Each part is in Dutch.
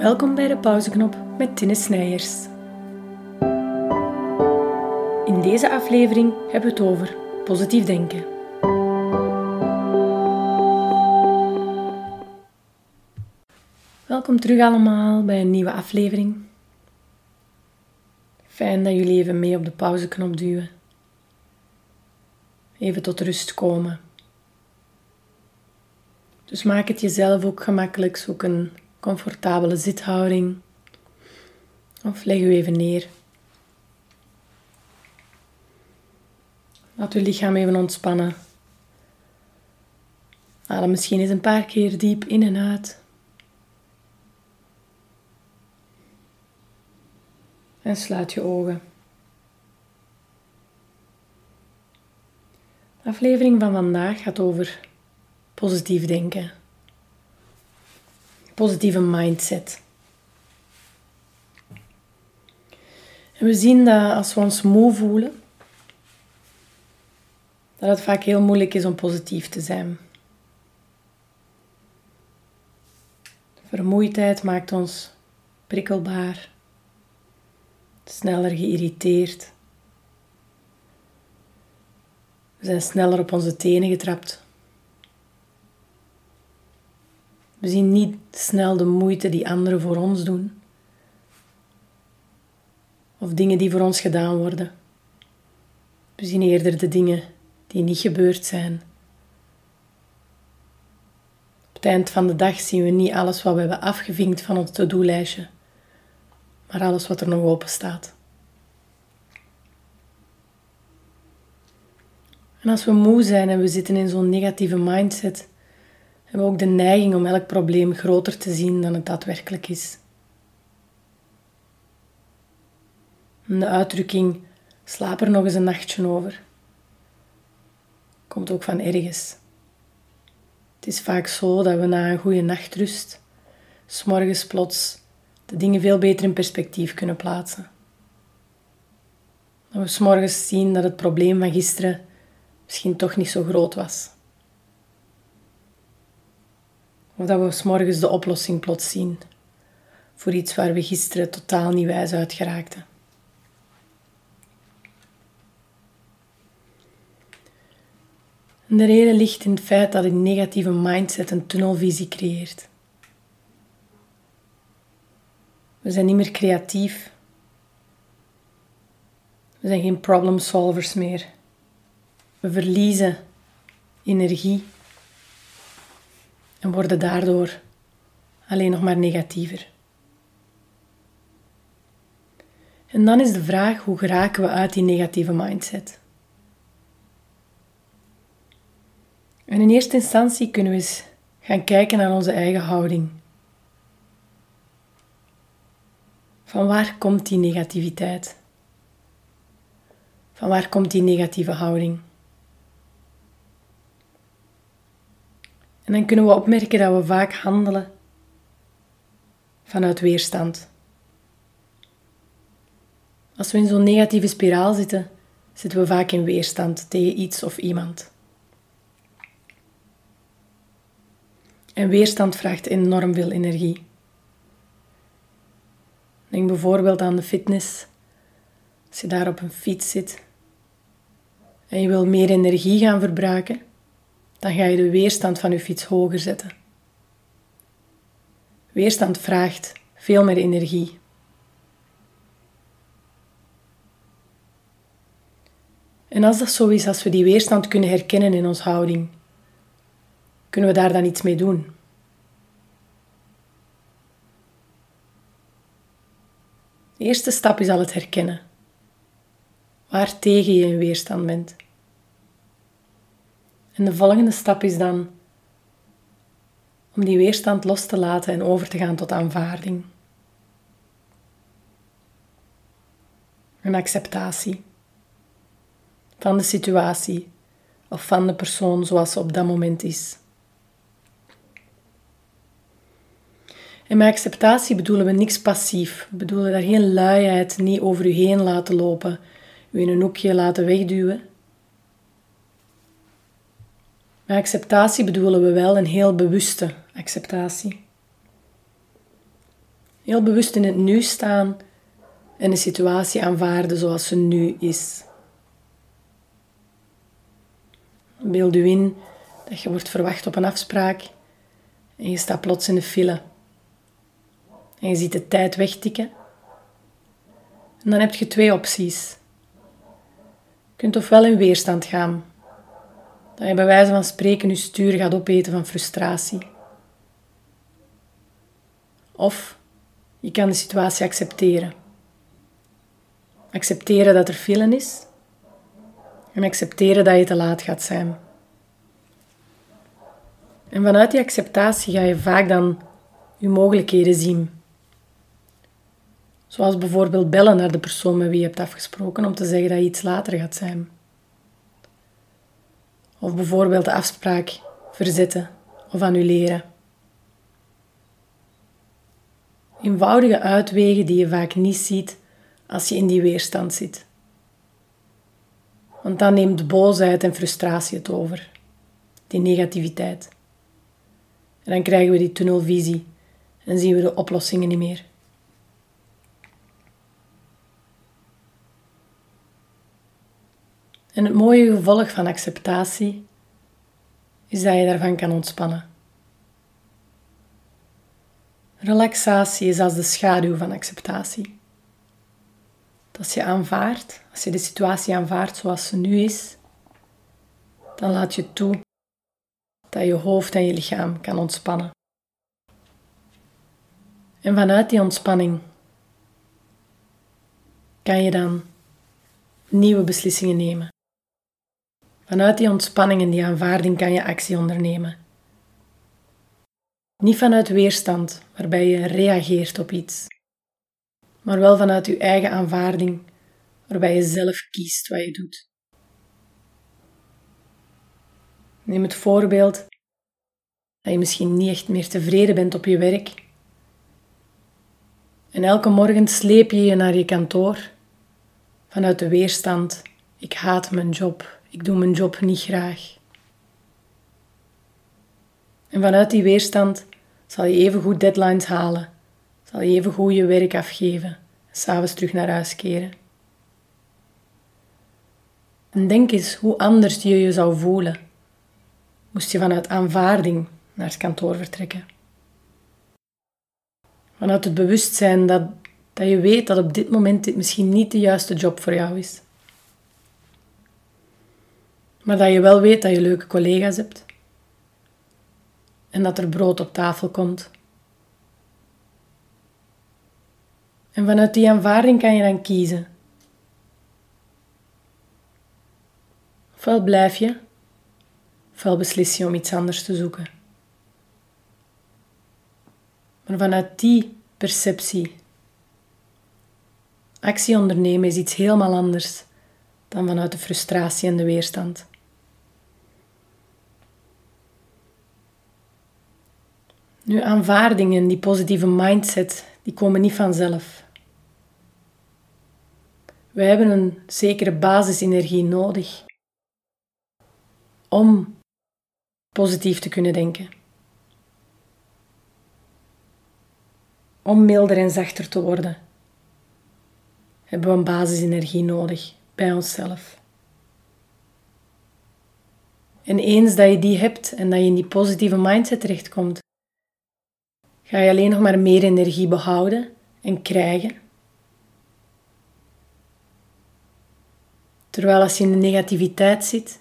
Welkom bij de pauzeknop met Tinne Snijers. In deze aflevering hebben we het over positief denken. Welkom terug allemaal bij een nieuwe aflevering. Fijn dat jullie even mee op de pauzeknop duwen. Even tot rust komen. Dus maak het jezelf ook gemakkelijk. Zoek een comfortabele zithouding. Of leg u even neer. Laat uw lichaam even ontspannen. Adem misschien eens een paar keer diep in en uit. En sluit je ogen. De aflevering van vandaag gaat over positief denken. Positieve mindset. En we zien dat als we ons moe voelen, dat het vaak heel moeilijk is om positief te zijn. Vermoeidheid maakt ons prikkelbaar, sneller geïrriteerd. We zijn sneller op onze tenen getrapt. We zien niet snel de moeite die anderen voor ons doen. Of dingen die voor ons gedaan worden. We zien eerder de dingen die niet gebeurd zijn. Op het eind van de dag zien we niet alles wat we hebben afgevinkt van ons to-do-lijstje, maar alles wat er nog open staat. En als we moe zijn en we zitten in zo'n negatieve mindset, hebben we ook de neiging om elk probleem groter te zien dan het daadwerkelijk is. de uitdrukking slaap er nog eens een nachtje over komt ook van ergens. Het is vaak zo dat we na een goede nachtrust s'morgens plots de dingen veel beter in perspectief kunnen plaatsen. Dat we s'morgens zien dat het probleem van gisteren misschien toch niet zo groot was. Of dat we s'morgens de oplossing plots zien voor iets waar we gisteren totaal niet wijs uit geraakten. En de reden ligt in het feit dat een negatieve mindset een tunnelvisie creëert. We zijn niet meer creatief. We zijn geen problem solvers meer. We verliezen energie en worden daardoor alleen nog maar negatiever. En dan is de vraag: hoe geraken we uit die negatieve mindset? En in eerste instantie kunnen we eens gaan kijken naar onze eigen houding. Van waar komt die negativiteit? Van waar komt die negatieve houding? En dan kunnen we opmerken dat we vaak handelen vanuit weerstand. Als we in zo'n negatieve spiraal zitten, zitten we vaak in weerstand tegen iets of iemand. En weerstand vraagt enorm veel energie. Denk bijvoorbeeld aan de fitness. Als je daar op een fiets zit en je wil meer energie gaan verbruiken, dan ga je de weerstand van je fiets hoger zetten. Weerstand vraagt veel meer energie. En als dat zo is, als we die weerstand kunnen herkennen in onze houding, kunnen we daar dan iets mee doen? De eerste stap is al het herkennen. Waar tegen je in weerstand bent. En de volgende stap is dan om die weerstand los te laten en over te gaan tot aanvaarding. Een acceptatie van de situatie of van de persoon zoals ze op dat moment is. En met acceptatie bedoelen we niks passief. We bedoelen daar geen luiheid, niet over u heen laten lopen, u in een hoekje laten wegduwen. Acceptatie bedoelen we wel een heel bewuste acceptatie. Heel bewust in het nu staan en de situatie aanvaarden zoals ze nu is. Beeld u in dat je wordt verwacht op een afspraak en je staat plots in de file. En je ziet de tijd wegtikken. En dan heb je twee opties. Je kunt ofwel in weerstand gaan, dat je bij wijze van spreken je stuur gaat opeten van frustratie. Of je kan de situatie accepteren. Accepteren dat er file is en accepteren dat je te laat gaat zijn. En vanuit die acceptatie ga je vaak dan je mogelijkheden zien. Zoals bijvoorbeeld bellen naar de persoon met wie je hebt afgesproken om te zeggen dat je iets later gaat zijn. Of bijvoorbeeld de afspraak verzetten of annuleren. Eenvoudige uitwegen die je vaak niet ziet als je in die weerstand zit. Want dan neemt boosheid en frustratie het over, die negativiteit. En dan krijgen we die tunnelvisie en zien we de oplossingen niet meer. En het mooie gevolg van acceptatie is dat je daarvan kan ontspannen. Relaxatie is als de schaduw van acceptatie. als je aanvaardt, als je de situatie aanvaardt zoals ze nu is, dan laat je toe dat je hoofd en je lichaam kan ontspannen. En vanuit die ontspanning kan je dan nieuwe beslissingen nemen. Vanuit die ontspanning en die aanvaarding kan je actie ondernemen. Niet vanuit weerstand, waarbij je reageert op iets, maar wel vanuit je eigen aanvaarding, waarbij je zelf kiest wat je doet. Neem het voorbeeld dat je misschien niet echt meer tevreden bent op je werk. En elke morgen sleep je je naar je kantoor vanuit de weerstand. Ik haat mijn job. Ik doe mijn job niet graag. En vanuit die weerstand zal je even goed deadlines halen, zal je even goed je werk afgeven en s'avonds terug naar huis keren. En denk eens hoe anders je je zou voelen, moest je vanuit aanvaarding naar het kantoor vertrekken. Vanuit het bewustzijn dat, dat je weet dat op dit moment dit misschien niet de juiste job voor jou is. Maar dat je wel weet dat je leuke collega's hebt. En dat er brood op tafel komt. En vanuit die aanvaarding kan je dan kiezen. Ofwel blijf je, ofwel beslis je om iets anders te zoeken. Maar vanuit die perceptie, actie ondernemen is iets helemaal anders dan vanuit de frustratie en de weerstand. Nu, aanvaardingen, die positieve mindset, die komen niet vanzelf. We hebben een zekere basisenergie nodig om positief te kunnen denken. Om milder en zachter te worden, hebben we een basisenergie nodig bij onszelf. En eens dat je die hebt en dat je in die positieve mindset terechtkomt, ga je alleen nog maar meer energie behouden en krijgen. Terwijl als je in de negativiteit zit,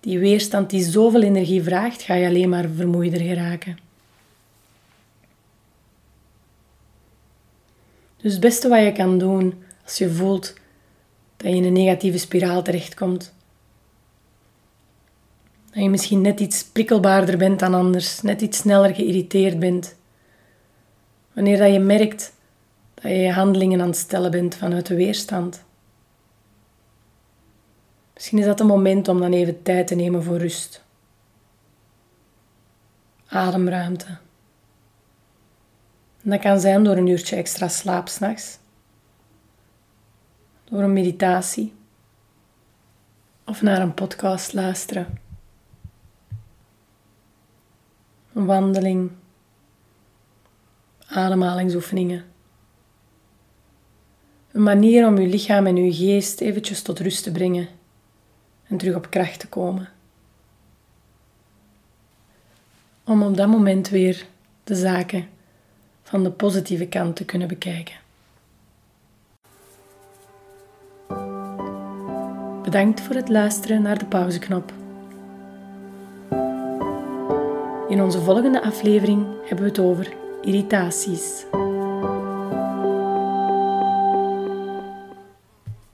die weerstand die zoveel energie vraagt, ga je alleen maar vermoeider geraken. Dus het beste wat je kan doen als je voelt dat je in een negatieve spiraal terechtkomt, dat je misschien net iets prikkelbaarder bent dan anders, net iets sneller geïrriteerd bent, Wanneer dat je merkt dat je je handelingen aan het stellen bent vanuit de weerstand. Misschien is dat een moment om dan even tijd te nemen voor rust. Ademruimte. En dat kan zijn door een uurtje extra slaap s'nachts, door een meditatie of naar een podcast luisteren. Een wandeling ademhalingsoefeningen. Een manier om uw lichaam en uw geest eventjes tot rust te brengen en terug op kracht te komen. Om op dat moment weer de zaken van de positieve kant te kunnen bekijken. Bedankt voor het luisteren naar de pauzeknop. In onze volgende aflevering hebben we het over irritassis.